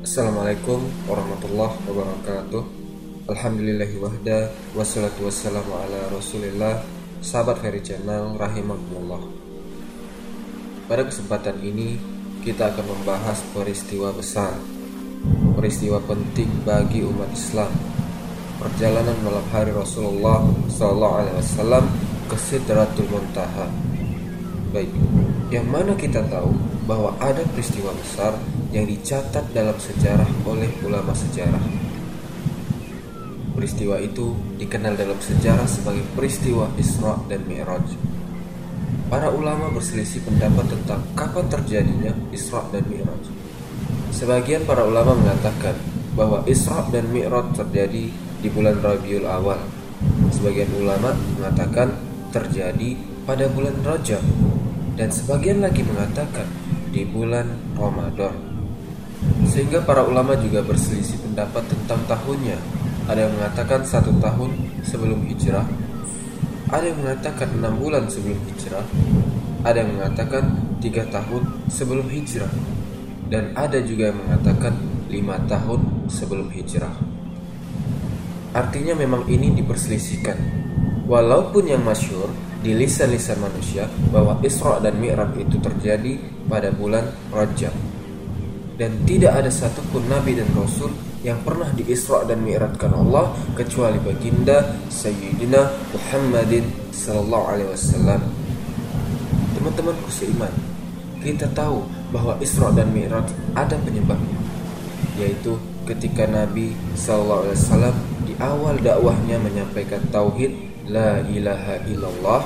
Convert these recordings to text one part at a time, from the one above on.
Assalamualaikum warahmatullahi wabarakatuh. Alhamdulillahi wahda Wassalatu wassalamu ala rasulillah. Sahabat Ferry Channel Rahimahumullah Pada kesempatan ini Kita akan membahas peristiwa besar Peristiwa penting bagi umat Islam. Perjalanan malam hari Rasulullah SAW ke Sidratul Muntaha. Baik, yang mana kita tahu bahwa ada peristiwa besar yang dicatat dalam sejarah oleh ulama sejarah. Peristiwa itu dikenal dalam sejarah sebagai peristiwa Isra dan Mi'raj. Para ulama berselisih pendapat tentang kapan terjadinya Isra dan Mi'raj. Sebagian para ulama mengatakan bahwa Isra dan Mi'raj terjadi di bulan Rabiul Awal. Sebagian ulama mengatakan terjadi pada bulan Rajab dan sebagian lagi mengatakan di bulan Ramadan. Sehingga para ulama juga berselisih pendapat tentang tahunnya. Ada yang mengatakan satu tahun sebelum hijrah, ada yang mengatakan enam bulan sebelum hijrah, ada yang mengatakan tiga tahun sebelum hijrah, dan ada juga yang mengatakan lima tahun sebelum hijrah. Artinya memang ini diperselisihkan. Walaupun yang masyur di lisan-lisan manusia bahwa Isra dan Mi'raj itu terjadi pada bulan Rajab. Dan tidak ada satupun nabi dan rasul yang pernah di Isra dan Mi'rajkan Allah kecuali baginda Sayyidina Muhammadin sallallahu alaihi wasallam. Teman-temanku seiman, kita tahu bahwa Isra dan Mi'raj ada penyebabnya, yaitu ketika Nabi sallallahu alaihi wasallam di awal dakwahnya menyampaikan tauhid La ilaha illallah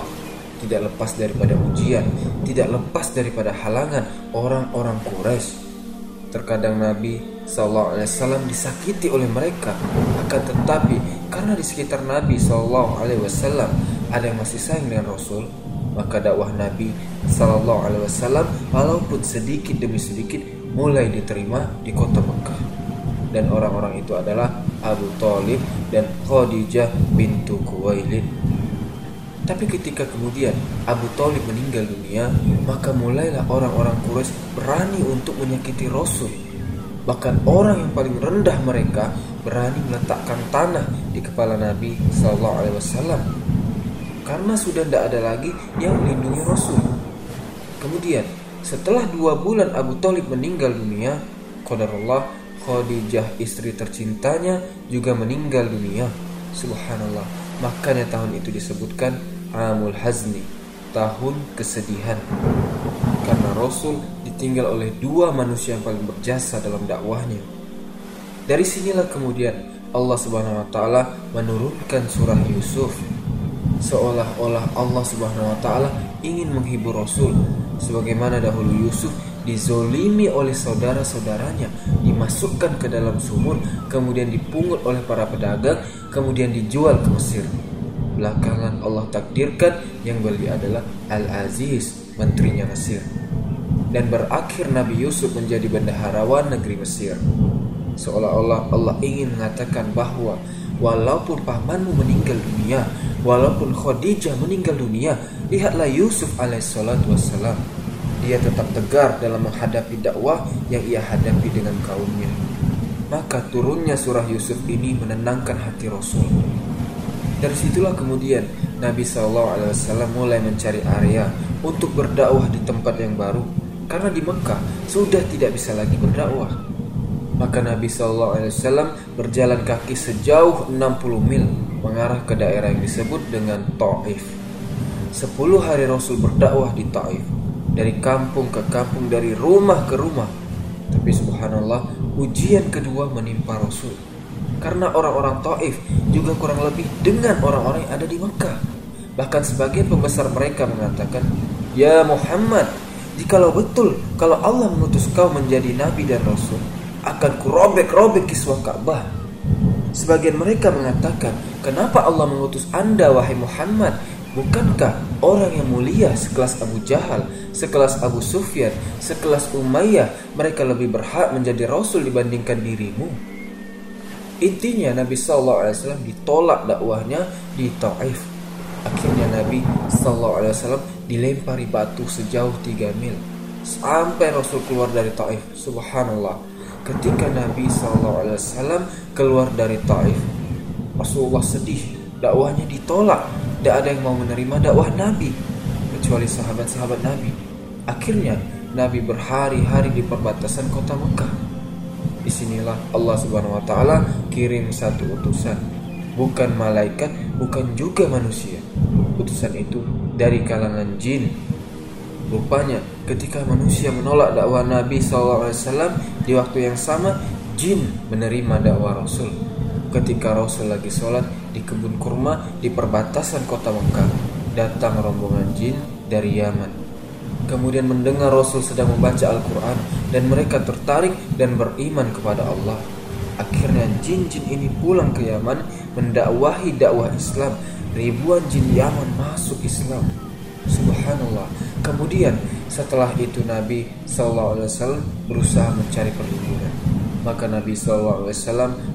tidak lepas daripada ujian, tidak lepas daripada halangan orang-orang Quraisy. Terkadang Nabi Wasallam disakiti oleh mereka, akan tetapi karena di sekitar Nabi Wasallam ada yang masih sayang dengan Rasul, maka dakwah Nabi Wasallam walaupun sedikit demi sedikit mulai diterima di kota Mekah. Dan orang-orang itu adalah Abu Talib dan Khadijah bintu Kuwailid. Tapi ketika kemudian Abu Talib meninggal dunia, maka mulailah orang-orang Quraisy berani untuk menyakiti Rasul. Bahkan orang yang paling rendah mereka berani meletakkan tanah di kepala Nabi Sallallahu Alaihi Wasallam karena sudah tidak ada lagi yang melindungi Rasul. Kemudian setelah dua bulan Abu Talib meninggal dunia, Qadarullah Khadijah istri tercintanya juga meninggal dunia. Subhanallah. Makanya tahun itu disebutkan Amul Hazni, tahun kesedihan. Karena Rasul ditinggal oleh dua manusia yang paling berjasa dalam dakwahnya. Dari sinilah kemudian Allah Subhanahu wa taala menurunkan surah Yusuf seolah-olah Allah Subhanahu wa taala ingin menghibur Rasul sebagaimana dahulu Yusuf dizolimi oleh saudara-saudaranya, dimasukkan ke dalam sumur, kemudian dipungut oleh para pedagang, kemudian dijual ke Mesir. Belakangan Allah takdirkan yang beli adalah Al-Aziz, menterinya Mesir. Dan berakhir Nabi Yusuf menjadi bendaharawan negeri Mesir. Seolah-olah Allah ingin mengatakan bahwa walaupun pamanmu meninggal dunia, walaupun Khadijah meninggal dunia, lihatlah Yusuf alaihissalatu wassalam dia tetap tegar dalam menghadapi dakwah yang ia hadapi dengan kaumnya. Maka turunnya surah Yusuf ini menenangkan hati Rasul. Dari situlah kemudian Nabi SAW mulai mencari area untuk berdakwah di tempat yang baru karena di Mekah sudah tidak bisa lagi berdakwah. Maka Nabi SAW berjalan kaki sejauh 60 mil mengarah ke daerah yang disebut dengan Taif. 10 hari Rasul berdakwah di Taif dari kampung ke kampung, dari rumah ke rumah. Tapi subhanallah, ujian kedua menimpa Rasul. Karena orang-orang Taif juga kurang lebih dengan orang-orang yang ada di Mekah. Bahkan sebagian pembesar mereka mengatakan, "Ya Muhammad, jikalau betul kalau Allah mengutus kau menjadi nabi dan rasul, akan kurobek-robek kiswah Ka'bah." Sebagian mereka mengatakan, "Kenapa Allah mengutus Anda wahai Muhammad Bukankah orang yang mulia sekelas Abu Jahal, sekelas Abu Sufyan, sekelas Umayyah mereka lebih berhak menjadi rasul dibandingkan dirimu? Intinya Nabi Sallallahu Alaihi Wasallam ditolak dakwahnya di Taif. Akhirnya Nabi Sallallahu Alaihi Wasallam dilempari batu sejauh 3 mil sampai Rasul keluar dari Taif. Subhanallah. ketika Nabi SAW keluar dari Taif, Rasulullah sedih, dakwahnya ditolak, tidak ada yang mau menerima dakwah Nabi kecuali sahabat-sahabat Nabi. Akhirnya Nabi berhari-hari di perbatasan kota Mekah. Di sinilah Allah Subhanahu Wa Taala kirim satu utusan, bukan malaikat, bukan juga manusia. Utusan itu dari kalangan jin. Rupanya ketika manusia menolak dakwah Nabi SAW di waktu yang sama jin menerima dakwah Rasul. Ketika Rasul lagi sholat di kebun kurma di perbatasan kota Mekah, datang rombongan jin dari Yaman. Kemudian mendengar Rasul sedang membaca Al-Quran dan mereka tertarik dan beriman kepada Allah. Akhirnya jin-jin ini pulang ke Yaman mendakwahi dakwah Islam. Ribuan jin Yaman masuk Islam. Subhanallah. Kemudian setelah itu Nabi SAW berusaha mencari perlindungan. Maka Nabi SAW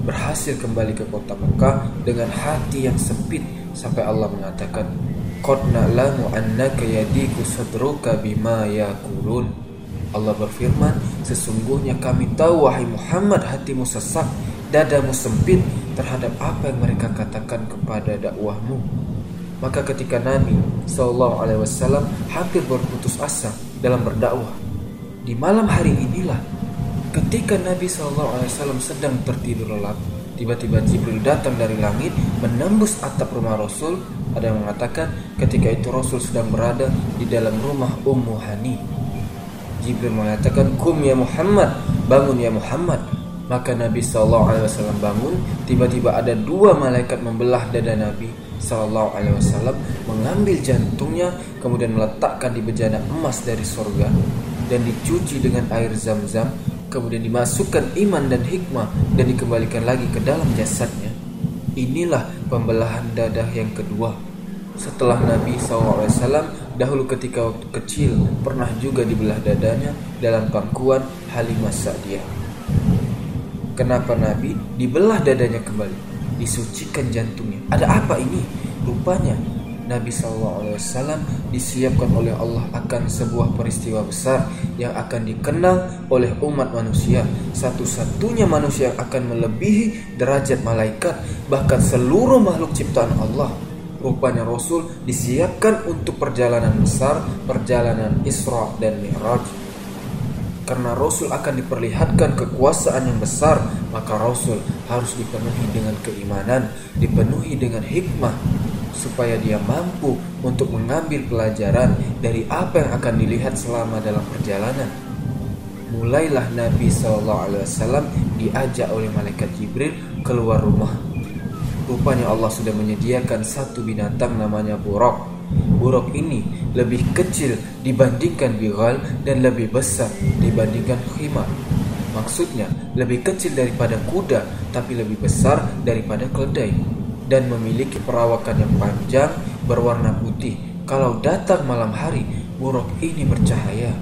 berhasil kembali ke kota Mekah dengan hati yang sempit sampai Allah mengatakan, "Qad na'lamu annaka yadiku sadruka bima yakulun." Allah berfirman, "Sesungguhnya kami tahu wahai Muhammad hatimu sesak, dadamu sempit terhadap apa yang mereka katakan kepada dakwahmu." Maka ketika Nabi Wasallam hampir berputus asa dalam berdakwah, di malam hari inilah ketika Nabi Wasallam sedang tertidur lelap, tiba-tiba Jibril datang dari langit menembus atap rumah Rasul. Ada yang mengatakan ketika itu Rasul sedang berada di dalam rumah Ummu Hani. Jibril mengatakan, "Kum ya Muhammad, bangun ya Muhammad." Maka Nabi Shallallahu Alaihi Wasallam bangun. Tiba-tiba ada dua malaikat membelah dada Nabi Sallallahu Alaihi Wasallam mengambil jantungnya kemudian meletakkan di bejana emas dari sorga dan dicuci dengan air zam-zam kemudian dimasukkan iman dan hikmah dan dikembalikan lagi ke dalam jasadnya inilah pembelahan dadah yang kedua setelah Nabi SAW dahulu ketika waktu kecil pernah juga dibelah dadanya dalam pangkuan Halimah Sa'diyah kenapa Nabi dibelah dadanya kembali disucikan jantungnya. Ada apa ini? Rupanya Nabi SAW disiapkan oleh Allah akan sebuah peristiwa besar yang akan dikenal oleh umat manusia. Satu-satunya manusia yang akan melebihi derajat malaikat, bahkan seluruh makhluk ciptaan Allah. Rupanya Rasul disiapkan untuk perjalanan besar, perjalanan Isra dan Mi'raj karena Rasul akan diperlihatkan kekuasaan yang besar, maka Rasul harus dipenuhi dengan keimanan, dipenuhi dengan hikmah, supaya dia mampu untuk mengambil pelajaran dari apa yang akan dilihat selama dalam perjalanan. Mulailah Nabi SAW diajak oleh malaikat Jibril keluar rumah. Rupanya Allah sudah menyediakan satu binatang namanya buruk Buruk ini lebih kecil dibandingkan bigal dan lebih besar dibandingkan khimar. Maksudnya lebih kecil daripada kuda tapi lebih besar daripada keledai dan memiliki perawakan yang panjang berwarna putih. Kalau datang malam hari, buruk ini bercahaya.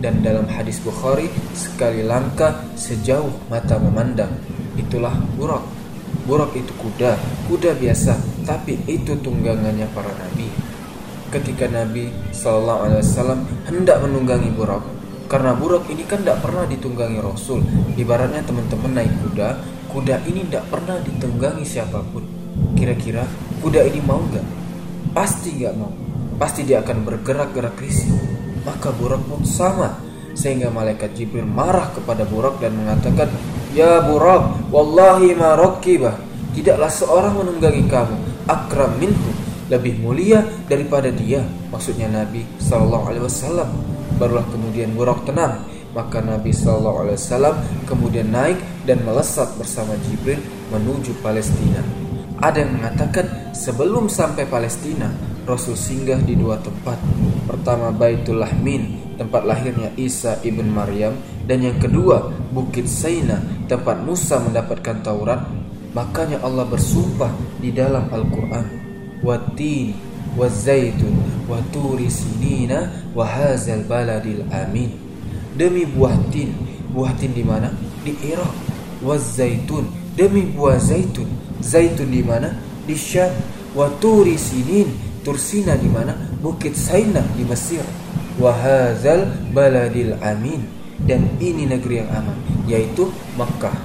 Dan dalam hadis Bukhari, sekali langkah sejauh mata memandang. Itulah buruk. Buruk itu kuda, kuda biasa, tapi itu tunggangannya para nabi ketika Nabi Shallallahu Alaihi Wasallam hendak menunggangi Burak karena Burak ini kan tidak pernah ditunggangi Rasul. Ibaratnya teman-teman naik kuda kuda ini tidak pernah ditunggangi siapa pun. Kira-kira kuda ini mau nggak? Pasti nggak mau. Pasti dia akan bergerak-gerak risih. Maka Burak pun sama. Sehingga malaikat Jibril marah kepada Burak dan mengatakan ya Burak wallahi ma tidaklah seorang menunggangi kamu. Akram minhu lebih mulia daripada dia. Maksudnya Nabi Shallallahu Alaihi Wasallam. Barulah kemudian Buraq tenang. Maka Nabi Shallallahu Alaihi Wasallam kemudian naik dan melesat bersama Jibril menuju Palestina. Ada yang mengatakan sebelum sampai Palestina Rasul singgah di dua tempat. Pertama Baitul Lahmin tempat lahirnya Isa ibn Maryam. Dan yang kedua Bukit Saina tempat Musa mendapatkan Taurat makanya Allah bersumpah di dalam Al-Quran والتين والزيتun wa turi sinina wa hadzal baladil amin demi buah tin buah tin di mana di Irak zaitun demi buah zaitun zaitun di mana di Syam wa turi sinin tursina di mana bukit Saina di Mesir wa hadzal baladil amin dan ini negeri yang aman yaitu Makkah.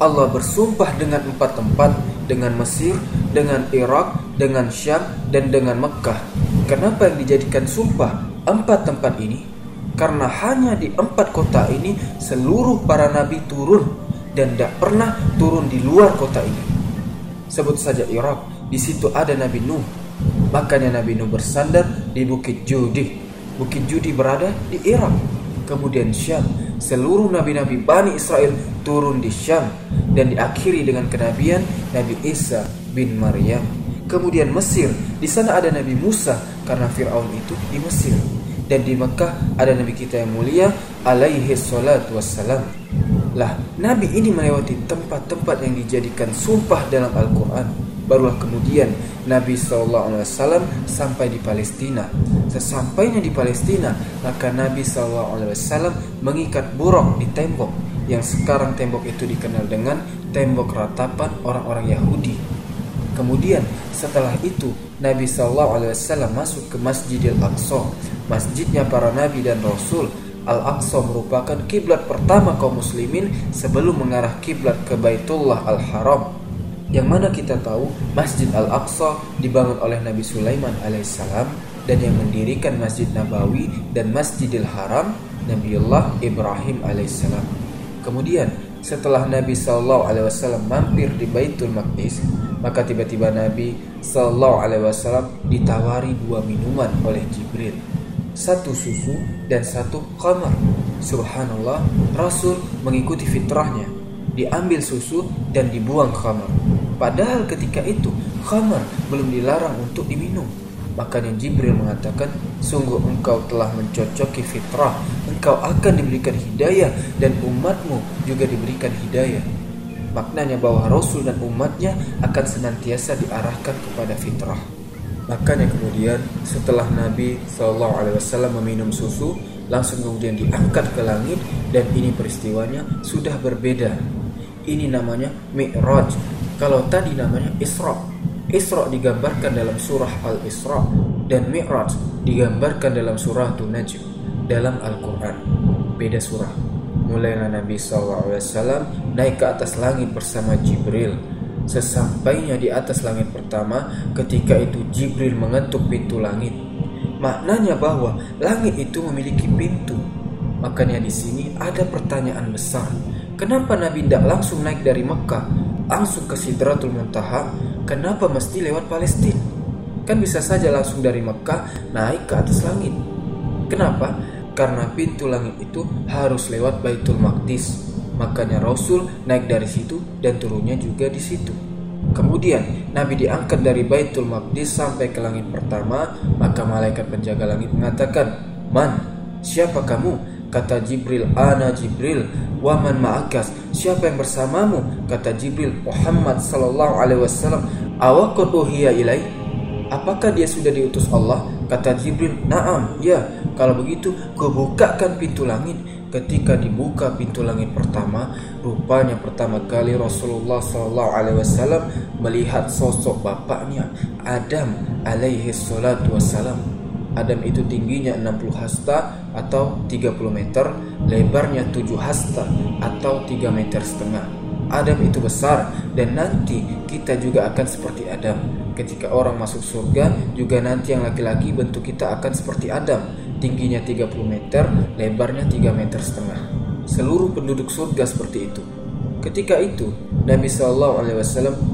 Allah bersumpah dengan empat tempat, dengan Mesir, dengan Irak, dengan Syam, dan dengan Mekah. Kenapa yang dijadikan sumpah empat tempat ini? Karena hanya di empat kota ini seluruh para nabi turun dan tidak pernah turun di luar kota ini. Sebut saja Irak, di situ ada Nabi Nuh. Makanya Nabi Nuh bersandar di Bukit Judi. Bukit Judi berada di Irak. Kemudian Syam, seluruh nabi-nabi Bani Israel turun di Syam dan diakhiri dengan kenabian Nabi Isa bin Maryam. Kemudian Mesir, di sana ada Nabi Musa karena Firaun itu di Mesir. Dan di Mekah ada Nabi kita yang mulia alaihi salatu wassalam. Lah, Nabi ini melewati tempat-tempat yang dijadikan sumpah dalam Al-Quran. Barulah kemudian Nabi SAW sampai di Palestina. Sesampainya di Palestina, maka Nabi SAW mengikat buruk di tembok yang sekarang tembok itu dikenal dengan tembok ratapan orang-orang Yahudi. Kemudian setelah itu Nabi SAW masuk ke Masjidil Aqsa, masjidnya para nabi dan rasul. Al-Aqsa merupakan kiblat pertama kaum muslimin sebelum mengarah kiblat ke Baitullah Al-Haram. Yang mana kita tahu Masjid Al-Aqsa dibangun oleh Nabi Sulaiman alaihissalam dan yang mendirikan Masjid Nabawi dan Masjidil Haram Nabiullah Ibrahim alaihissalam. Kemudian setelah Nabi Shallallahu Alaihi Wasallam mampir di Baitul Maqdis, maka tiba-tiba Nabi Shallallahu Alaihi Wasallam ditawari dua minuman oleh Jibril, satu susu dan satu khamar. Subhanallah, Rasul mengikuti fitrahnya, diambil susu dan dibuang khamar. Padahal ketika itu khamar belum dilarang untuk diminum. Makanya Jibril mengatakan, sungguh engkau telah mencocoki fitrah, engkau akan diberikan hidayah dan umatmu juga diberikan hidayah. Maknanya bahwa Rasul dan umatnya akan senantiasa diarahkan kepada fitrah. Makanya kemudian setelah Nabi SAW meminum susu, langsung kemudian diangkat ke langit dan ini peristiwanya sudah berbeda. Ini namanya Mi'raj. Kalau tadi namanya Isra' Isra digambarkan dalam surah Al-Isra dan Mi'raj digambarkan dalam surah Najm dalam Al-Quran. Beda surah. Mulailah Nabi SAW naik ke atas langit bersama Jibril. Sesampainya di atas langit pertama, ketika itu Jibril mengetuk pintu langit. Maknanya bahwa langit itu memiliki pintu. Makanya di sini ada pertanyaan besar. Kenapa Nabi tidak langsung naik dari Mekah, langsung ke Sidratul Muntaha, Kenapa mesti lewat Palestina? Kan bisa saja langsung dari Mekah naik ke atas langit. Kenapa? Karena pintu langit itu harus lewat Baitul Maqdis. Makanya Rasul naik dari situ dan turunnya juga di situ. Kemudian Nabi diangkat dari Baitul Maqdis sampai ke langit pertama, maka malaikat penjaga langit mengatakan, "Man, siapa kamu?" Kata Jibril, "Ana Jibril, waman ma'akas." Siapa yang bersamamu? Kata Jibril, "Muhammad sallallahu alaihi wasallam." Ilai? Apakah dia sudah diutus Allah? Kata Jibril, "Na'am, ya." Kalau begitu, kubukakan pintu langit. Ketika dibuka pintu langit pertama, rupanya pertama kali Rasulullah sallallahu alaihi wasallam melihat sosok bapaknya Adam alaihi salatu wasallam. Adam itu tingginya 60 hasta atau 30 meter, lebarnya 7 hasta atau 3 meter setengah. Adam itu besar dan nanti kita juga akan seperti Adam. Ketika orang masuk surga, juga nanti yang laki-laki bentuk kita akan seperti Adam. Tingginya 30 meter, lebarnya 3 meter setengah. Seluruh penduduk surga seperti itu. Ketika itu, Nabi SAW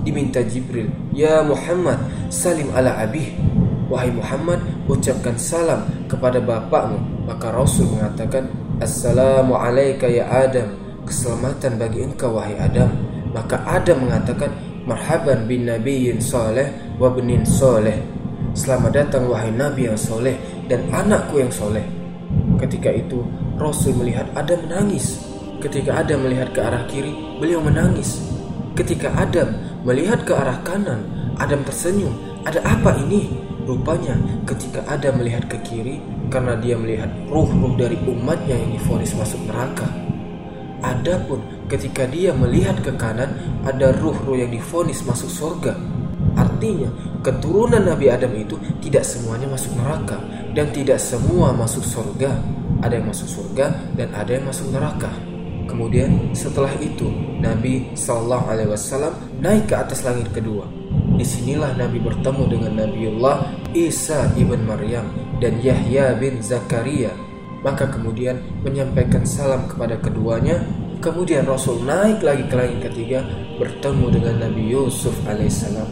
diminta Jibril, Ya Muhammad, salim ala abih. Wahai Muhammad, ucapkan salam kepada bapakmu. Maka Rasul mengatakan, Assalamu alayka ya Adam. Keselamatan bagi engkau wahai Adam. Maka Adam mengatakan, Marhaban bin nabiyyin soleh wa benin soleh. Selamat datang wahai nabi yang soleh dan anakku yang soleh. Ketika itu Rasul melihat Adam menangis. Ketika Adam melihat ke arah kiri, beliau menangis. Ketika Adam melihat ke arah kanan, Adam tersenyum. Ada apa ini? Rupanya ketika ada melihat ke kiri karena dia melihat ruh-ruh dari umatnya yang difonis masuk neraka. Adapun ketika dia melihat ke kanan ada ruh-ruh yang difonis masuk surga. Artinya keturunan Nabi Adam itu tidak semuanya masuk neraka dan tidak semua masuk surga. Ada yang masuk surga dan ada yang masuk neraka. Kemudian setelah itu Nabi Shallallahu Alaihi Wasallam naik ke atas langit kedua. Di sinilah Nabi bertemu dengan Nabiullah Isa ibn Maryam dan Yahya bin Zakaria. Maka kemudian menyampaikan salam kepada keduanya. Kemudian Rasul naik lagi ke langit ketiga bertemu dengan Nabi Yusuf alaihissalam.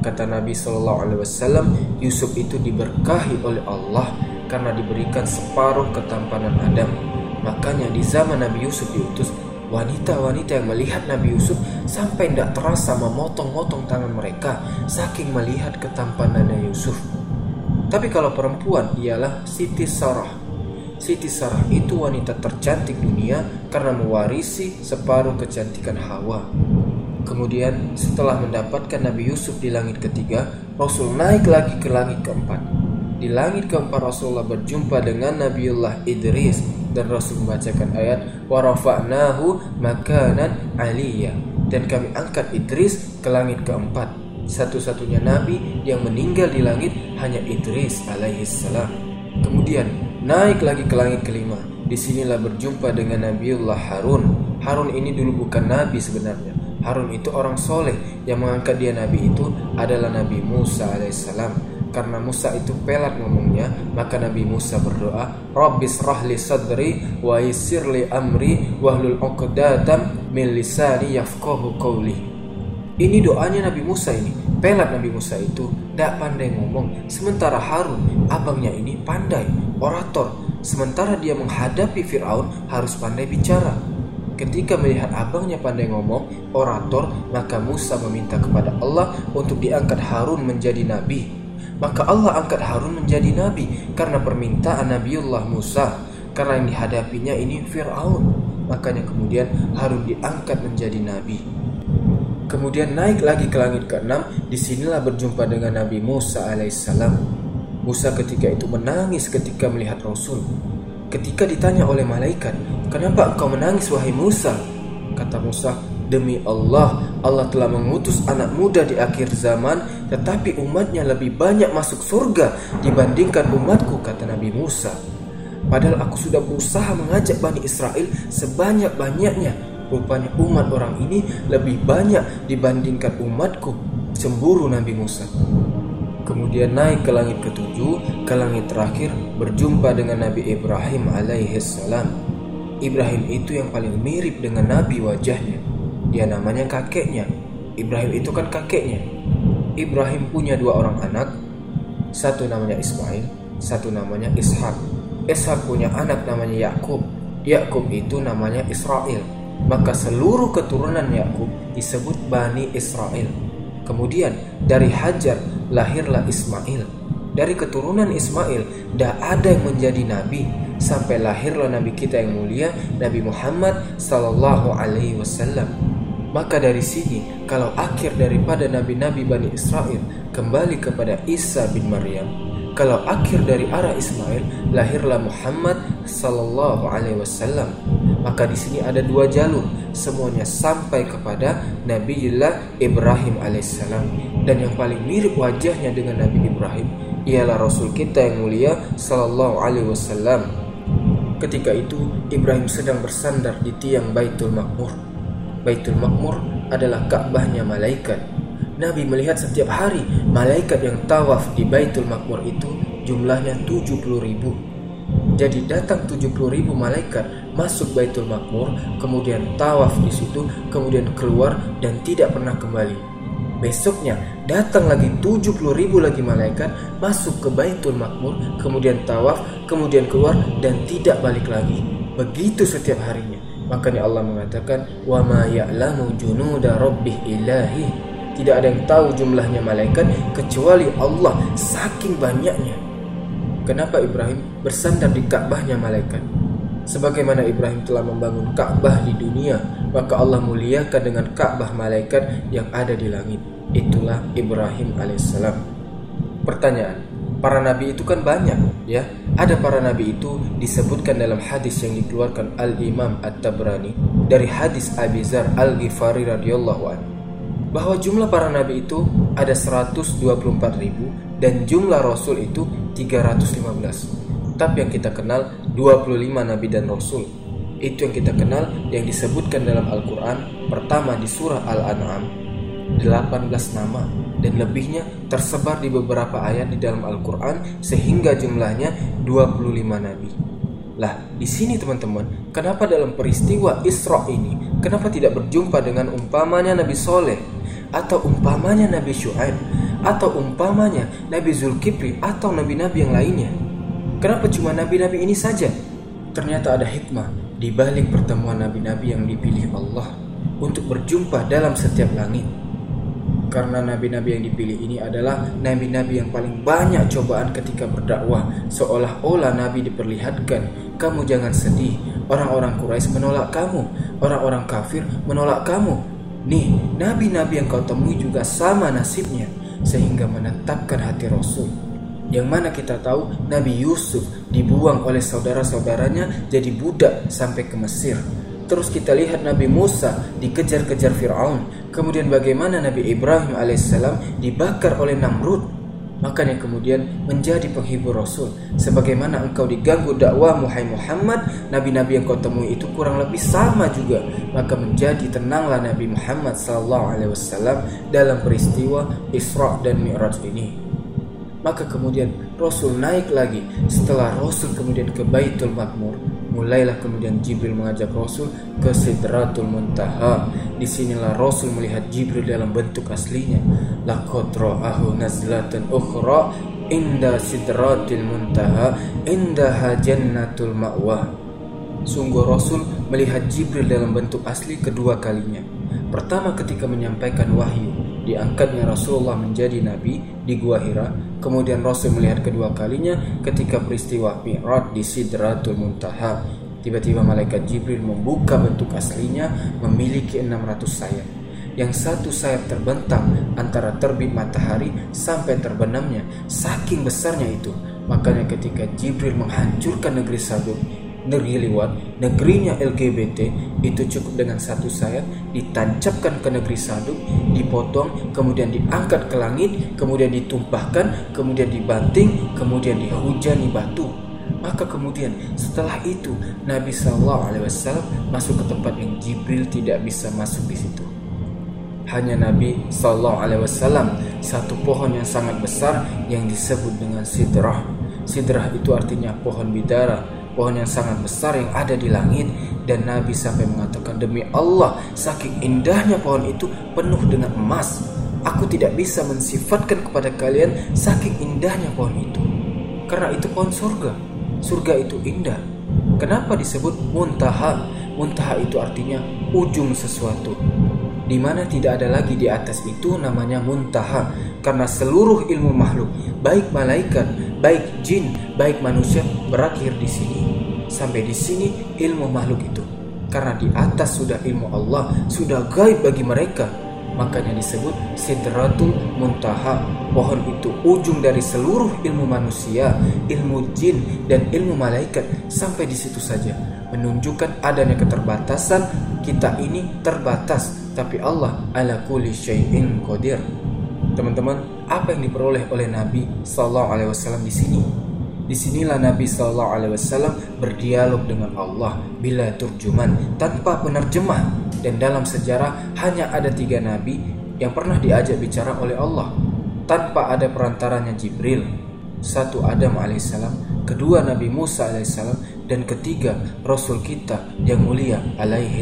Kata Nabi Shallallahu Alaihi Wasallam, Yusuf itu diberkahi oleh Allah karena diberikan separuh ketampanan Adam Makanya di zaman Nabi Yusuf diutus Wanita-wanita yang melihat Nabi Yusuf sampai tidak terasa memotong-motong tangan mereka saking melihat ketampanannya Yusuf. Tapi kalau perempuan ialah Siti Sarah. Siti Sarah itu wanita tercantik dunia karena mewarisi separuh kecantikan Hawa. Kemudian setelah mendapatkan Nabi Yusuf di langit ketiga, Rasul naik lagi ke langit keempat. Di langit keempat Rasulullah berjumpa dengan Nabiullah Idris dan Rasul membacakan ayat warafa'nahu makanan aliyah. Dan kami angkat Idris ke langit keempat. Satu-satunya nabi yang meninggal di langit hanya Idris alaihissalam kemudian naik lagi ke langit kelima. Di sinilah berjumpa dengan Nabiullah Harun. Harun ini dulu bukan nabi sebenarnya Harun itu orang soleh yang mengangkat dia nabi itu adalah Nabi Musa alaihissalam karena Musa itu pelat ngomongnya, maka Nabi Musa berdoa, Rabbis rahli sadri wa isirli amri wahlul uqdatam min lisani yafqahu. Ini doanya Nabi Musa ini. Pelat Nabi Musa itu tidak pandai ngomong. Sementara Harun, abangnya ini pandai, orator. Sementara dia menghadapi Fir'aun harus pandai bicara. Ketika melihat abangnya pandai ngomong, orator, maka Musa meminta kepada Allah untuk diangkat Harun menjadi nabi. Maka Allah angkat Harun menjadi nabi karena permintaan Nabiullah Musa. Karena yang dihadapinya ini Fir'aun. Makanya kemudian Harun diangkat menjadi nabi. Kemudian naik lagi ke langit ke-6, di sinilah berjumpa dengan Nabi Musa alaihissalam. Musa ketika itu menangis ketika melihat Rasul. Ketika ditanya oleh malaikat, "Kenapa engkau menangis wahai Musa?" Kata Musa, Demi Allah, Allah telah mengutus anak muda di akhir zaman, tetapi umatnya lebih banyak masuk surga dibandingkan umatku, kata Nabi Musa. Padahal aku sudah berusaha mengajak Bani Israel sebanyak-banyaknya. Rupanya umat orang ini lebih banyak dibandingkan umatku. Cemburu Nabi Musa. Kemudian naik ke langit ketujuh, ke langit terakhir, berjumpa dengan Nabi Ibrahim alaihissalam. Ibrahim itu yang paling mirip dengan Nabi wajahnya. Dia namanya kakeknya. Ibrahim itu kan kakeknya. Ibrahim punya dua orang anak. Satu namanya Ismail, satu namanya Ishak. Ishak punya anak namanya Yakub. Yakub itu namanya Israel. Maka seluruh keturunan Yakub disebut Bani Israel. Kemudian dari Hajar lahirlah Ismail. Dari keturunan Ismail, tidak ada yang menjadi nabi sampai lahirlah nabi kita yang mulia, Nabi Muhammad sallallahu alaihi wasallam. Maka dari sini, kalau akhir daripada nabi-nabi Bani Israel kembali kepada Isa bin Maryam, kalau akhir dari arah Ismail lahirlah Muhammad sallallahu alaihi wasallam. Maka di sini ada dua jalur, semuanya sampai kepada Nabiullah Ibrahim alaihissalam. Dan yang paling mirip wajahnya dengan Nabi Ibrahim ialah Rasul kita yang mulia sallallahu alaihi wasallam. Ketika itu Ibrahim sedang bersandar di tiang Baitul Makmur Baitul Makmur adalah Ka'bahnya malaikat. Nabi melihat setiap hari malaikat yang tawaf di Baitul Makmur itu jumlahnya 70 ribu. Jadi datang 70 ribu malaikat masuk Baitul Makmur, kemudian tawaf di situ, kemudian keluar dan tidak pernah kembali. Besoknya datang lagi 70 ribu lagi malaikat masuk ke Baitul Makmur, kemudian tawaf, kemudian keluar dan tidak balik lagi. Begitu setiap harinya. Makanya Allah mengatakan wa ma ya'lamu junuda rabbih ilahi. Tidak ada yang tahu jumlahnya malaikat kecuali Allah saking banyaknya. Kenapa Ibrahim bersandar di Ka'bahnya malaikat? Sebagaimana Ibrahim telah membangun Ka'bah di dunia, maka Allah muliakan dengan Ka'bah malaikat yang ada di langit. Itulah Ibrahim alaihissalam. Pertanyaan, para nabi itu kan banyak ya ada para nabi itu disebutkan dalam hadis yang dikeluarkan Al Imam At Tabrani dari hadis Abi Zar Al Ghifari radhiyallahu anhu bahwa jumlah para nabi itu ada 124 ribu dan jumlah rasul itu 315 tapi yang kita kenal 25 nabi dan rasul. Itu yang kita kenal yang disebutkan dalam Al-Quran Pertama di surah Al-An'am 18 nama dan lebihnya tersebar di beberapa ayat di dalam Al-Quran sehingga jumlahnya 25 nabi. Lah, di sini teman-teman, kenapa dalam peristiwa Isra ini, kenapa tidak berjumpa dengan umpamanya Nabi Soleh, atau umpamanya Nabi Shu'aib, atau umpamanya Nabi Zulkifli, atau nabi-nabi yang lainnya? Kenapa cuma nabi-nabi ini saja? Ternyata ada hikmah di balik pertemuan nabi-nabi yang dipilih Allah untuk berjumpa dalam setiap langit karena nabi-nabi yang dipilih ini adalah nabi-nabi yang paling banyak cobaan ketika berdakwah seolah-olah nabi diperlihatkan kamu jangan sedih orang-orang Quraisy menolak kamu orang-orang kafir menolak kamu nih nabi-nabi yang kau temui juga sama nasibnya sehingga menetapkan hati Rasul yang mana kita tahu Nabi Yusuf dibuang oleh saudara-saudaranya jadi budak sampai ke Mesir Terus kita lihat Nabi Musa dikejar-kejar Fir'aun. Kemudian bagaimana Nabi Ibrahim alaihissalam dibakar oleh Namrud. Makanya kemudian menjadi penghibur Rasul. Sebagaimana engkau diganggu dakwah Muhammad, nabi-nabi yang kau temui itu kurang lebih sama juga. Maka menjadi tenanglah Nabi Muhammad SAW dalam peristiwa Isra dan Mi'raj ini. Maka kemudian Rasul naik lagi setelah Rasul kemudian ke Baitul Makmur Mulailah kemudian Jibril mengajak Rasul ke Sidratul Muntaha. Di sinilah Rasul melihat Jibril dalam bentuk aslinya. Laqad ra'ahu nazlatan ukhra inda Sidratil Muntaha indaha jannatul ma'wa. Sungguh Rasul melihat Jibril dalam bentuk asli kedua kalinya. Pertama ketika menyampaikan wahyu diangkatnya Rasulullah menjadi nabi di Gua Hira. Kemudian Rasul melihat kedua kalinya ketika peristiwa Mi'raj di Sidratul Muntaha. Tiba-tiba malaikat Jibril membuka bentuk aslinya memiliki 600 sayap. Yang satu sayap terbentang antara terbit matahari sampai terbenamnya. Saking besarnya itu. Makanya ketika Jibril menghancurkan negeri Sadum, negeri lewat negerinya LGBT itu cukup dengan satu sayap ditancapkan ke negeri Saduk dipotong kemudian diangkat ke langit kemudian ditumpahkan kemudian dibanting kemudian dihujani batu. Maka kemudian setelah itu Nabi Shallallahu Alaihi Wasallam masuk ke tempat yang Jibril tidak bisa masuk di situ. Hanya Nabi Shallallahu Alaihi Wasallam satu pohon yang sangat besar yang disebut dengan sidrah. Sidrah itu artinya pohon bidara pohon yang sangat besar yang ada di langit. Dan Nabi sampai mengatakan demi Allah saking indahnya pohon itu penuh dengan emas aku tidak bisa mensifatkan kepada kalian saking indahnya pohon itu. Karena itu pohon surga. Surga itu indah. Kenapa disebut muntaha? Muntaha itu artinya ujung sesuatu. Di mana tidak ada lagi di atas itu namanya muntaha. Karena seluruh ilmu makhluk baik malaikat baik jin baik manusia berakhir di sini. Sampai di sini ilmu makhluk itu. Karena di atas sudah ilmu Allah sudah gaib bagi mereka. Makanya disebut sidratul muntaha. Pohon itu ujung dari seluruh ilmu manusia ilmu jin dan ilmu malaikat. Sampai di situ saja. Menunjukkan adanya keterbatasan kita ini terbatas. Tapi Allah ala kulli syai'in qadir. Teman-teman, apa yang diperoleh oleh Nabi sallallahu alaihi wasallam di sini? Di sinilah Nabi sallallahu alaihi wasallam berdialog dengan Allah bila turjuman tanpa penerjemah dan dalam sejarah hanya ada tiga nabi yang pernah diajak bicara oleh Allah tanpa ada perantaranya Jibril. Satu Adam alaihissalam, kedua Nabi Musa alaihissalam, dan ketiga Rasul kita yang mulia alaihi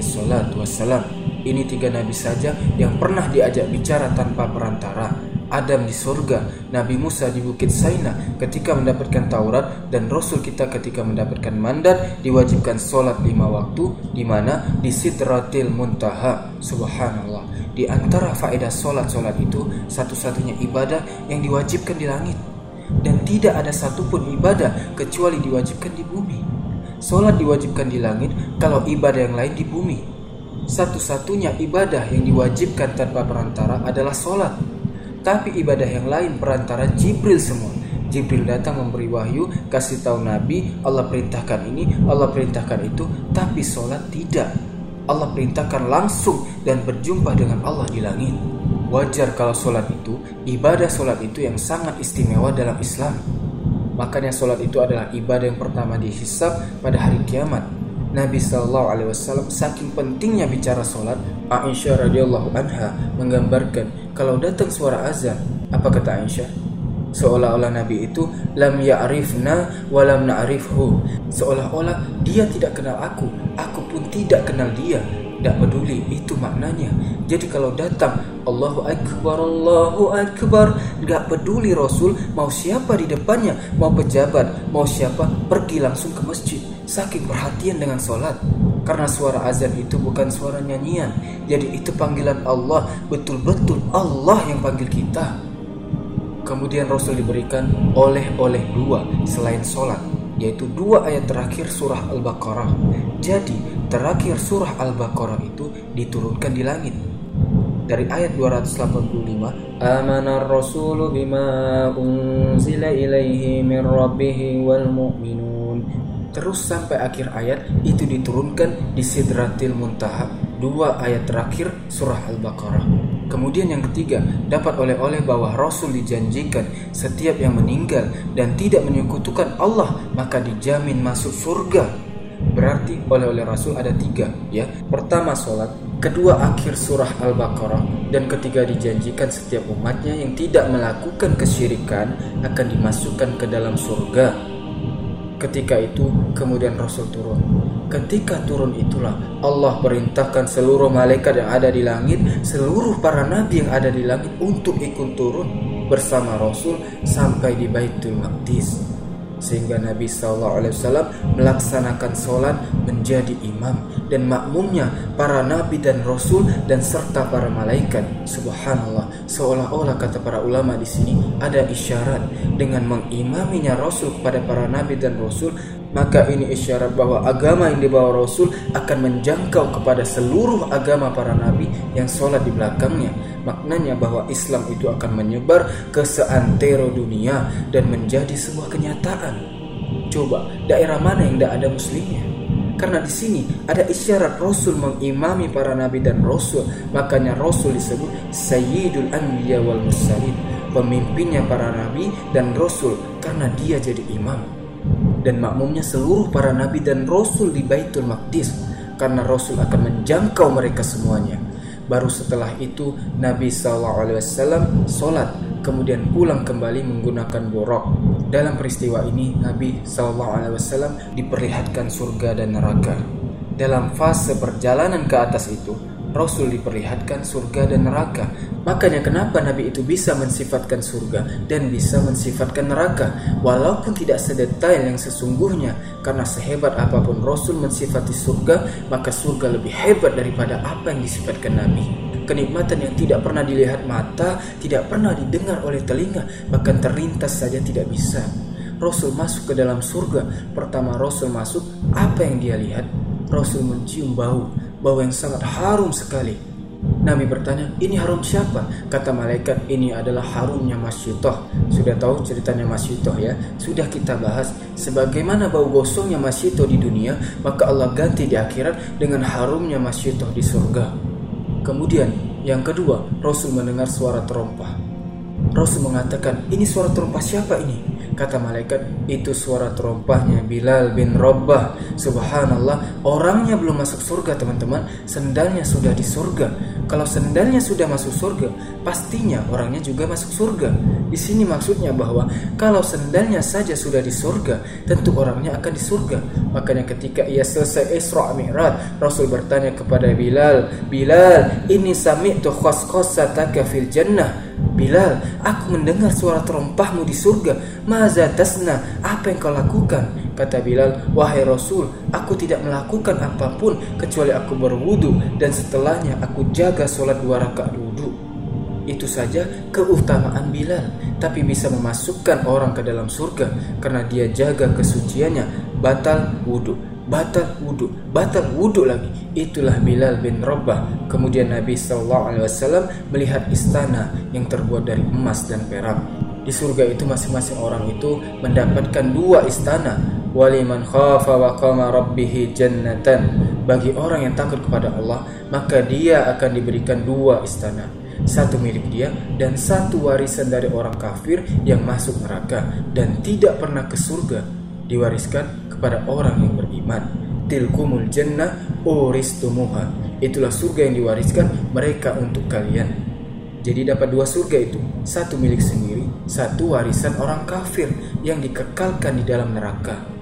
ini tiga nabi saja yang pernah diajak bicara tanpa perantara. Adam di surga, Nabi Musa di Bukit Saina ketika mendapatkan Taurat dan Rasul kita ketika mendapatkan mandat diwajibkan sholat lima waktu di mana di Sidratil Muntaha. Subhanallah. Di antara faedah sholat-sholat itu satu-satunya ibadah yang diwajibkan di langit dan tidak ada satupun ibadah kecuali diwajibkan di bumi. Sholat diwajibkan di langit kalau ibadah yang lain di bumi satu-satunya ibadah yang diwajibkan tanpa perantara adalah sholat. Tapi ibadah yang lain perantara Jibril semua. Jibril datang memberi wahyu, kasih tahu Nabi, Allah perintahkan ini, Allah perintahkan itu, tapi sholat tidak. Allah perintahkan langsung dan berjumpa dengan Allah di langit. Wajar kalau sholat itu, ibadah sholat itu yang sangat istimewa dalam Islam. Makanya sholat itu adalah ibadah yang pertama dihisap pada hari kiamat Nabi Shallallahu Alaihi Wasallam saking pentingnya bicara sholat, Aisyah radhiyallahu anha menggambarkan kalau datang suara azan, apa kata Aisyah? Seolah-olah Nabi itu lam ya'rifna wa lam na'rifhu. Seolah-olah dia tidak kenal aku, aku pun tidak kenal dia. Tidak peduli, itu maknanya. Jadi kalau datang Allahu Akbar, Allahu Akbar, nggak peduli Rasul mau siapa di depannya, mau pejabat, mau siapa, pergi langsung ke masjid. Saking perhatian dengan sholat. Karena suara azan itu bukan suara nyanyian. Jadi itu panggilan Allah, betul-betul Allah yang panggil kita. Kemudian Rasul diberikan oleh-oleh dua selain sholat yaitu dua ayat terakhir surah Al-Baqarah. Jadi, terakhir surah Al-Baqarah itu diturunkan di langit. Dari ayat 285, Amana rasulu bima unzila ilaihi min rabbih wal mu'minun. Terus sampai akhir ayat itu diturunkan di Sidratil Muntaha, dua ayat terakhir surah Al-Baqarah. Kemudian yang ketiga, dapat oleh-oleh bahwa Rasul dijanjikan setiap yang meninggal dan tidak menyekutukan Allah maka dijamin masuk surga. Berarti oleh-oleh Rasul ada tiga ya. Pertama sholat, kedua akhir surah Al-Baqarah dan ketiga dijanjikan setiap umatnya yang tidak melakukan kesyirikan akan dimasukkan ke dalam surga. Ketika itu kemudian Rasul turun Ketika turun itulah Allah perintahkan seluruh malaikat yang ada di langit, seluruh para nabi yang ada di langit untuk ikut turun bersama Rasul sampai di Baitul Maqdis. Sehingga Nabi SAW melaksanakan sholat menjadi imam dan makmumnya para nabi dan rasul dan serta para malaikat. Subhanallah, seolah-olah kata para ulama di sini ada isyarat dengan mengimaminya Rasul kepada para nabi dan rasul maka ini isyarat bahwa agama yang dibawa Rasul akan menjangkau kepada seluruh agama para nabi yang sholat di belakangnya. Maknanya bahwa Islam itu akan menyebar ke seantero dunia dan menjadi sebuah kenyataan. Coba, daerah mana yang tidak ada muslimnya? Karena di sini ada isyarat Rasul mengimami para nabi dan Rasul. Makanya Rasul disebut Sayyidul Anbiya wal Mursalin. Pemimpinnya para nabi dan Rasul karena dia jadi imam dan makmumnya seluruh para nabi dan rasul di Baitul Maqdis karena rasul akan menjangkau mereka semuanya. Baru setelah itu Nabi SAW sholat kemudian pulang kembali menggunakan borok. Dalam peristiwa ini Nabi SAW diperlihatkan surga dan neraka. Dalam fase perjalanan ke atas itu Rasul diperlihatkan surga dan neraka. Makanya kenapa Nabi itu bisa mensifatkan surga dan bisa mensifatkan neraka walaupun tidak sedetail yang sesungguhnya karena sehebat apa pun Rasul mensifati surga maka surga lebih hebat daripada apa yang disifatkan Nabi. Kenikmatan yang tidak pernah dilihat mata, tidak pernah didengar oleh telinga, bahkan terlintas saja tidak bisa. Rasul masuk ke dalam surga. Pertama Rasul masuk, apa yang dia lihat? Rasul mencium bau bau yang sangat harum sekali. Nabi bertanya, ini harum siapa? Kata malaikat, ini adalah harumnya Mas Yutoh. Sudah tahu ceritanya Mas Yutoh ya? Sudah kita bahas. Sebagaimana bau gosongnya Mas Yutoh di dunia, maka Allah ganti di akhirat dengan harumnya Mas Yutoh di surga. Kemudian, yang kedua, Rasul mendengar suara terompah. Rasul mengatakan, ini suara terompah siapa ini? Kata malaikat, itu suara terompahnya Bilal bin Rabbah. Subhanallah, orangnya belum masuk surga teman-teman, sendalnya sudah di surga. Kalau sendalnya sudah masuk surga, pastinya orangnya juga masuk surga. Di sini maksudnya bahwa kalau sendalnya saja sudah di surga, tentu orangnya akan di surga. Makanya ketika ia selesai Isra Mi'raj, Rasul bertanya kepada Bilal, "Bilal, ini sami'tu khasqasataka fil jannah." Bilal, aku mendengar suara terompahmu di surga. Maza tasna, apa yang kau lakukan? Kata Bilal, wahai Rasul, aku tidak melakukan apa pun kecuali aku berwudu dan setelahnya aku jaga sholat dua rakaat wudu. Itu saja keutamaan Bilal, tapi bisa memasukkan orang ke dalam surga karena dia jaga kesuciannya, batal wudu batal wudhu, batal wudhu lagi. Itulah Bilal bin Rabah. Kemudian Nabi SAW melihat istana yang terbuat dari emas dan perak. Di surga itu masing-masing orang itu mendapatkan dua istana. Waliman khafa wa qama rabbihi jannatan. Bagi orang yang takut kepada Allah, maka dia akan diberikan dua istana. Satu milik dia dan satu warisan dari orang kafir yang masuk neraka dan tidak pernah ke surga diwariskan kepada orang yang beriman. tilkumul jannah uristumuha. Itulah surga yang diwariskan mereka untuk kalian. Jadi dapat dua surga itu, satu milik sendiri, satu warisan orang kafir yang dikekalkan di dalam neraka.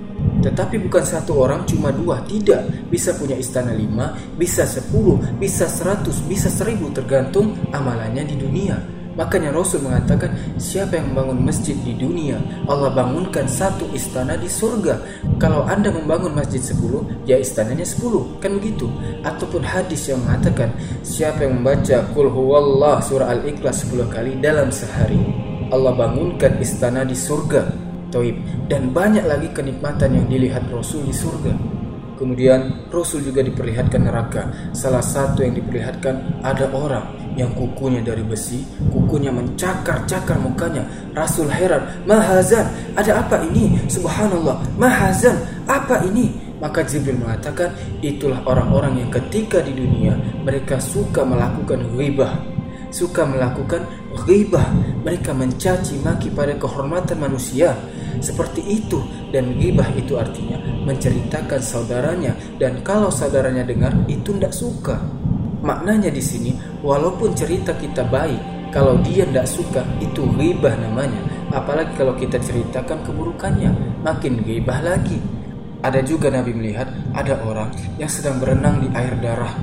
Tetapi bukan satu orang cuma dua, tidak. Bisa punya istana lima, bisa sepuluh, bisa seratus, bisa seribu tergantung amalannya di dunia. Makanya Rasul mengatakan siapa yang membangun masjid di dunia Allah bangunkan satu istana di surga. Kalau anda membangun masjid sepuluh Ya istananya sepuluh. Kan begitu. Ataupun hadis yang mengatakan Siapa yang membaca huwallah surah al-ikhlas sepuluh kali dalam sehari Allah bangunkan istana di surga Toib Dan banyak lagi kenikmatan yang dilihat Rasul di surga Kemudian Rasul juga diperlihatkan neraka Salah satu yang diperlihatkan ada orang yang kukunya dari besi, kukunya mencakar-cakar mukanya. Rasul heran, Mahazan, ada apa ini? Subhanallah, Mahazan, apa ini? Maka Jibril mengatakan, itulah orang-orang yang ketika di dunia mereka suka melakukan ghibah, suka melakukan ghibah, mereka mencaci maki pada kehormatan manusia. Seperti itu dan ghibah itu artinya menceritakan saudaranya dan kalau saudaranya dengar itu tidak suka. Maknanya di sini, walaupun cerita kita baik, kalau dia tidak suka, itu ghibah namanya. Apalagi kalau kita ceritakan keburukannya, makin ghibah lagi. Ada juga Nabi melihat ada orang yang sedang berenang di air darah.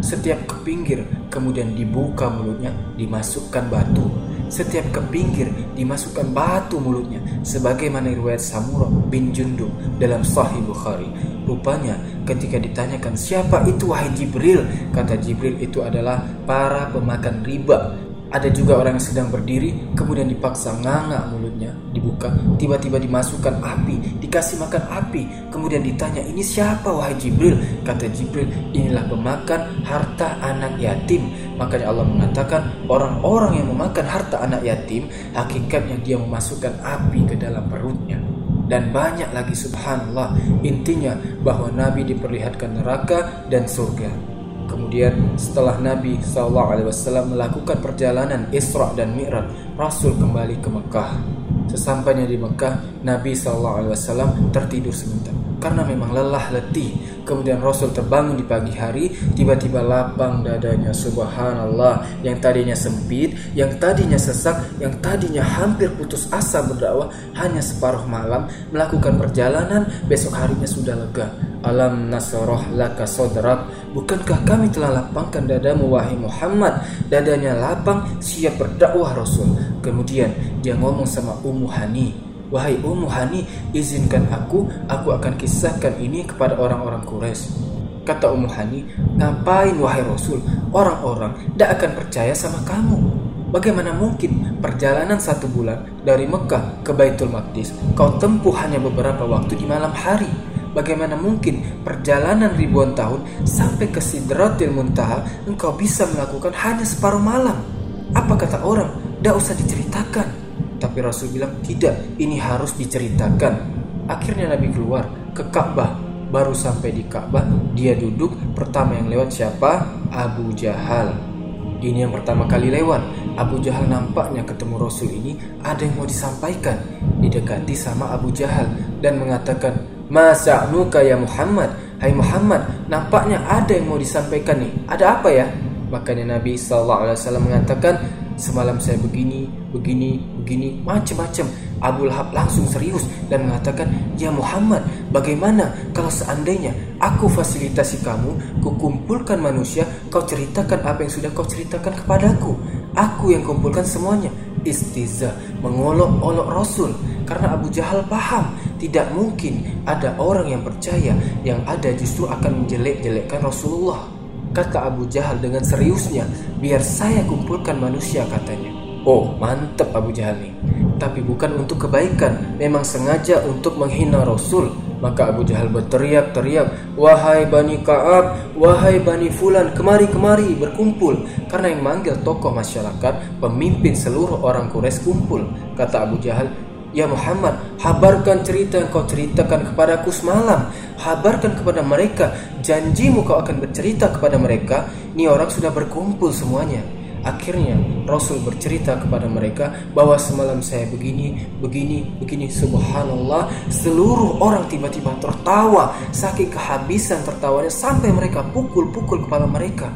Setiap ke pinggir, kemudian dibuka mulutnya, dimasukkan batu. Setiap ke pinggir dimasukkan batu mulutnya sebagaimana riwayat Samurah bin Jundub dalam Sahih Bukhari. Rupanya ketika ditanyakan siapa itu wahai Jibril, kata Jibril itu adalah para pemakan riba ada juga orang yang sedang berdiri, kemudian dipaksa nganga mulutnya, dibuka, tiba-tiba dimasukkan api, dikasih makan api, kemudian ditanya, ini siapa wahai Jibril? Kata Jibril, inilah pemakan harta anak yatim. Makanya Allah mengatakan, orang-orang yang memakan harta anak yatim, hakikatnya dia memasukkan api ke dalam perutnya. Dan banyak lagi subhanallah, intinya bahwa Nabi diperlihatkan neraka dan surga. Kemudian setelah Nabi SAW melakukan perjalanan Isra dan Mi'raj, Rasul kembali ke Mekah. Sesampainya di Mekah, Nabi SAW tertidur sebentar karena memang lelah letih. Kemudian Rasul terbangun di pagi hari, tiba-tiba lapang dadanya. Subhanallah, yang tadinya sempit, yang tadinya sesak, yang tadinya hampir putus asa berdakwah, hanya separuh malam melakukan perjalanan, besok harinya sudah lega. Alam nasroh laka sodrak Bukankah kami telah lapangkan dadamu wahai Muhammad Dadanya lapang siap berdakwah Rasul Kemudian dia ngomong sama Ummu Hani Wahai Ummu Hani izinkan aku Aku akan kisahkan ini kepada orang-orang Quraisy Kata Ummu Hani Ngapain wahai Rasul Orang-orang tidak akan percaya sama kamu Bagaimana mungkin perjalanan satu bulan dari Mekah ke Baitul Maqdis kau tempuh hanya beberapa waktu di malam hari? Bagaimana mungkin perjalanan ribuan tahun sampai ke Sidratil Muntaha engkau bisa melakukan hanya separuh malam? Apa kata orang? Tidak usah diceritakan. Tapi Rasul bilang tidak, ini harus diceritakan. Akhirnya Nabi keluar ke Ka'bah. Baru sampai di Ka'bah, dia duduk. Pertama yang lewat siapa? Abu Jahal. Ini yang pertama kali lewat. Abu Jahal nampaknya ketemu Rasul ini ada yang mau disampaikan. Didekati sama Abu Jahal dan mengatakan, Masa'nuka ya Muhammad Hai Muhammad Nampaknya ada yang mau disampaikan nih Ada apa ya? Makanya Nabi SAW mengatakan Semalam saya begini, begini, begini Macam-macam. Abu Lahab langsung serius dan mengatakan Ya Muhammad bagaimana kalau seandainya Aku fasilitasi kamu Kukumpulkan manusia Kau ceritakan apa yang sudah kau ceritakan kepadaku. Aku yang kumpulkan semuanya. Istiza Mengolok-olok Rasul. Karena Abu Jahal paham tidak mungkin ada orang yang percaya yang ada justru akan menjelek-jelekkan Rasulullah. Kata Abu Jahal dengan seriusnya, biar saya kumpulkan manusia katanya. Oh mantep Abu Jahal nih. Tapi bukan untuk kebaikan, memang sengaja untuk menghina Rasul. Maka Abu Jahal berteriak-teriak, Wahai Bani Ka'ab, wahai Bani Fulan, kemari-kemari berkumpul. Karena yang manggil tokoh masyarakat, pemimpin seluruh orang Quraisy kumpul. Kata Abu Jahal, Ya Muhammad, habarkan cerita yang kau ceritakan kepadaku semalam. Habarkan kepada mereka, janjimu kau akan bercerita kepada mereka. Ini orang sudah berkumpul semuanya. Akhirnya Rasul bercerita kepada mereka bahwa semalam saya begini, begini, begini. Subhanallah, seluruh orang tiba-tiba tertawa saking kehabisan tertawanya sampai mereka pukul-pukul kepala mereka.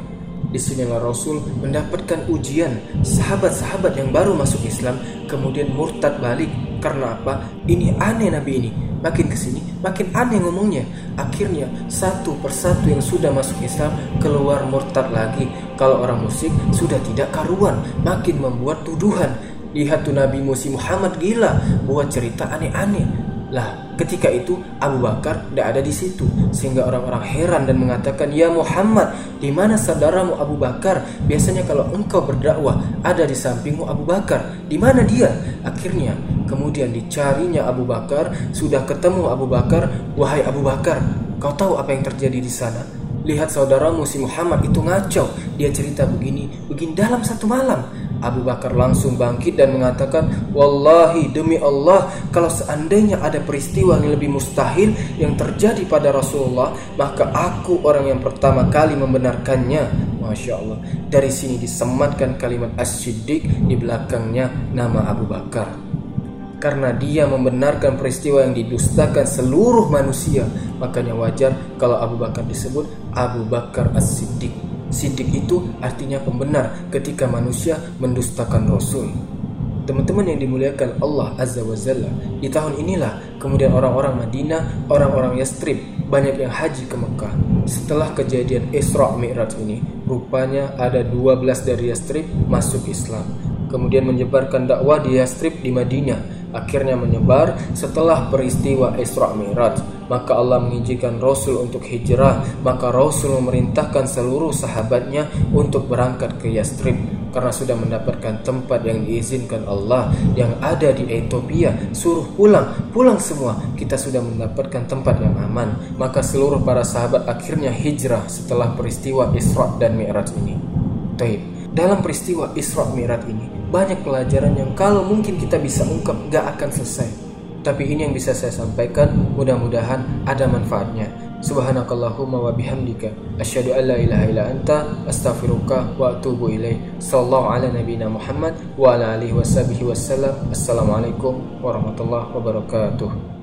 Di sinilah Rasul mendapatkan ujian sahabat-sahabat yang baru masuk Islam kemudian murtad balik karena apa? Ini aneh Nabi ini Makin ke sini, makin aneh ngomongnya. Akhirnya satu persatu yang sudah masuk Islam keluar murtad lagi. Kalau orang musik sudah tidak karuan, makin membuat tuduhan. Lihat tuh Nabi Musi Muhammad gila, buat cerita aneh-aneh. Lah, ketika itu Abu Bakar tidak ada di situ, sehingga orang-orang heran dan mengatakan, "Ya Muhammad, di mana saudaramu Abu Bakar? Biasanya kalau engkau berdakwah ada di sampingmu Abu Bakar. Di mana dia?" Akhirnya Kemudian dicarinya Abu Bakar, sudah ketemu Abu Bakar, wahai Abu Bakar, kau tahu apa yang terjadi di sana? Lihat saudaramu si Muhammad itu ngacau. Dia cerita begini, begini dalam satu malam. Abu Bakar langsung bangkit dan mengatakan, Wallahi demi Allah, kalau seandainya ada peristiwa yang lebih mustahil yang terjadi pada Rasulullah, maka aku orang yang pertama kali membenarkannya. Masya Allah. Dari sini disematkan kalimat as-siddiq di belakangnya nama Abu Bakar karena dia membenarkan peristiwa yang didustakan seluruh manusia. Makanya wajar kalau Abu Bakar disebut Abu Bakar As-Siddiq. Siddiq itu artinya pembenar ketika manusia mendustakan Rasul. Teman-teman yang dimuliakan Allah Azza wa Jalla Di tahun inilah kemudian orang-orang Madinah Orang-orang Yastrib banyak yang haji ke Mekah Setelah kejadian Isra Mi'raj ini Rupanya ada 12 dari Yastrib masuk Islam Kemudian menyebarkan dakwah di Yastrib di Madinah akhirnya menyebar setelah peristiwa Isra Mi'raj. Maka Allah mengizinkan Rasul untuk hijrah, maka Rasul memerintahkan seluruh sahabatnya untuk berangkat ke Yastrib karena sudah mendapatkan tempat yang diizinkan Allah yang ada di Ethiopia. Suruh pulang pulang semua. Kita sudah mendapatkan tempat yang aman. Maka seluruh para sahabat akhirnya hijrah setelah peristiwa Isra dan Mi'raj ini. Taib. Dalam peristiwa Isra Mi'raj ini banyak pelajaran yang kalau mungkin kita bisa ungkap gak akan selesai. Tapi ini yang bisa saya sampaikan, mudah-mudahan ada manfaatnya. Subhanakallahumma wa bihamdika asyhadu an la ilaha illa anta astaghfiruka wa atubu ilaik. Sallallahu ala nabiyyina Muhammad wa ala alihi wasallam. Assalamualaikum warahmatullahi wabarakatuh.